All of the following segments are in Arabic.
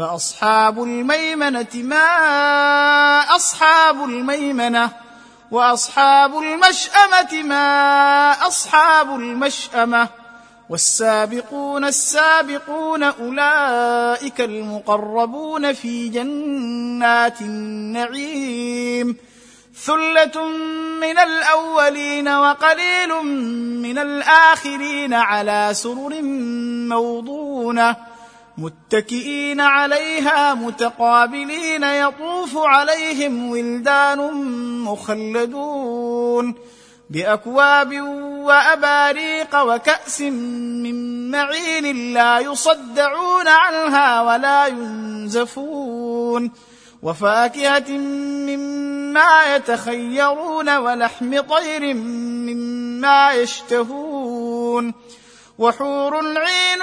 فأصحاب الميمنة ما أصحاب الميمنة وأصحاب المشأمة ما أصحاب المشأمة والسابقون السابقون أولئك المقربون في جنات النعيم ثلة من الأولين وقليل من الآخرين على سرر موضونة متكئين عليها متقابلين يطوف عليهم ولدان مخلدون بأكواب وأباريق وكأس من معين لا يصدعون عنها ولا ينزفون وفاكهة مما يتخيرون ولحم طير مما يشتهون وحور عين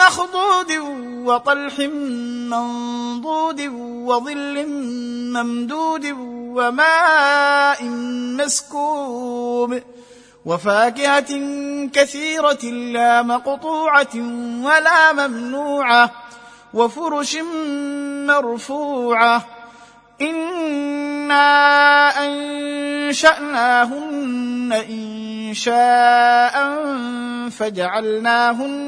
مخضود وطلح منضود وظل ممدود وماء مسكوب وفاكهة كثيرة لا مقطوعة ولا ممنوعة وفرش مرفوعة إنا أنشأناهن انشاء فجعلناهن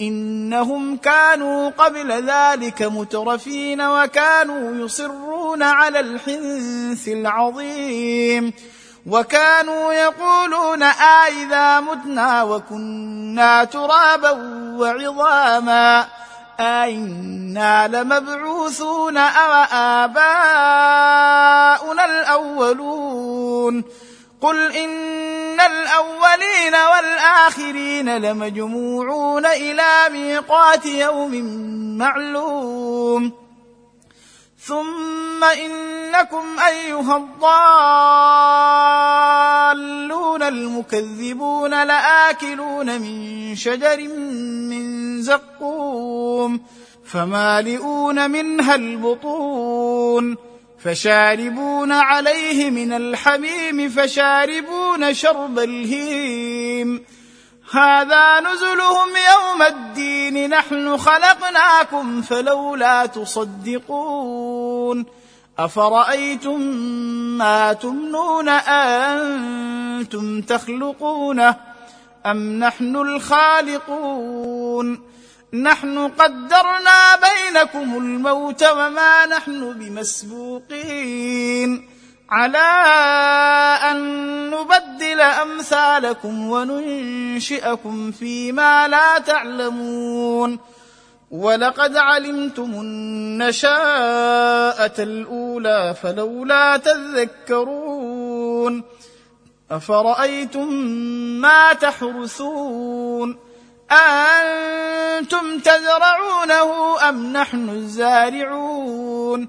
إنهم كانوا قبل ذلك مترفين وكانوا يصرون على الحنث العظيم وكانوا يقولون أإذا متنا وكنا ترابا وعظاما أئنا لمبعوثون أو آباؤنا الأولون قل إن الأولين والآخرين لمجموعون إلى ميقات يوم معلوم ثم إنكم أيها الضالون المكذبون لآكلون من شجر من زقوم فمالئون منها البطون فشاربون عليه من الحميم فشاربون شرب الهيم. هذا نزلهم يوم الدين. نحن خلقناكم فلولا تصدقون. أفرأيتم ما تمنون اانتم تخلقونه أم نحن الخالقون؟ نحن قدرنا بينكم الموت وما نحن بمسبوقين. على أن نبدل أمثالكم وننشئكم فيما لا تعلمون. ولقد علمتم النشاءة الأولى فلولا تذكرون. أفرأيتم ما تحرثون؟ أأنتم تزرعونه أم نحن الزارعون؟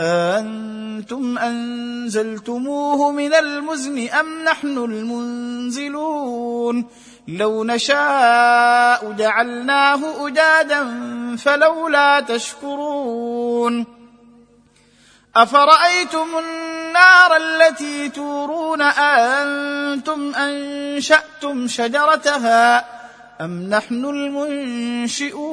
أأنتم أنزلتموه من المزن أم نحن المنزلون لو نشاء جعلناه أجادا فلولا تشكرون أفرأيتم النار التي تورون أأنتم أنشأتم شجرتها أم نحن المنشئون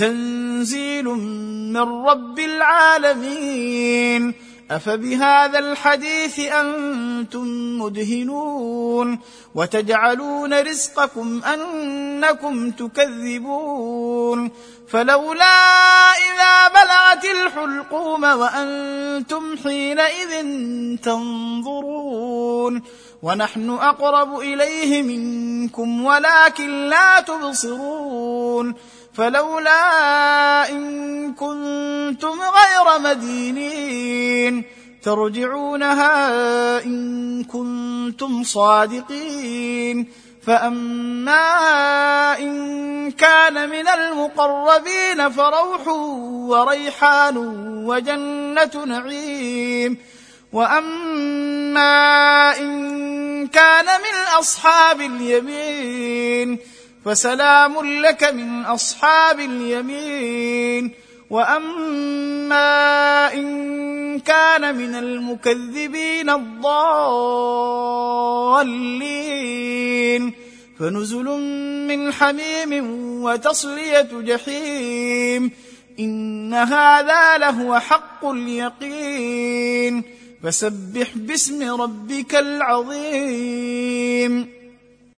تنزيل من رب العالمين. أفبهذا الحديث أنتم مدهنون. وتجعلون رزقكم أنكم تكذبون. فلولا إذا بلغت الحلقوم وأنتم حينئذ تنظرون. ونحن أقرب إليه منكم ولكن لا تبصرون. فلولا إن كنتم غير مدينين ترجعونها إن كنتم صادقين فأما إن كان من المقربين فروح وريحان وجنة نعيم وأما إن كان من أصحاب اليمين فسلام لك من أصحاب اليمين. وأما إن كان من المكذبين الضالين. فنزل من حميم وتصلية جحيم. إن هذا لهو حق اليقين. فسبح باسم ربك العظيم.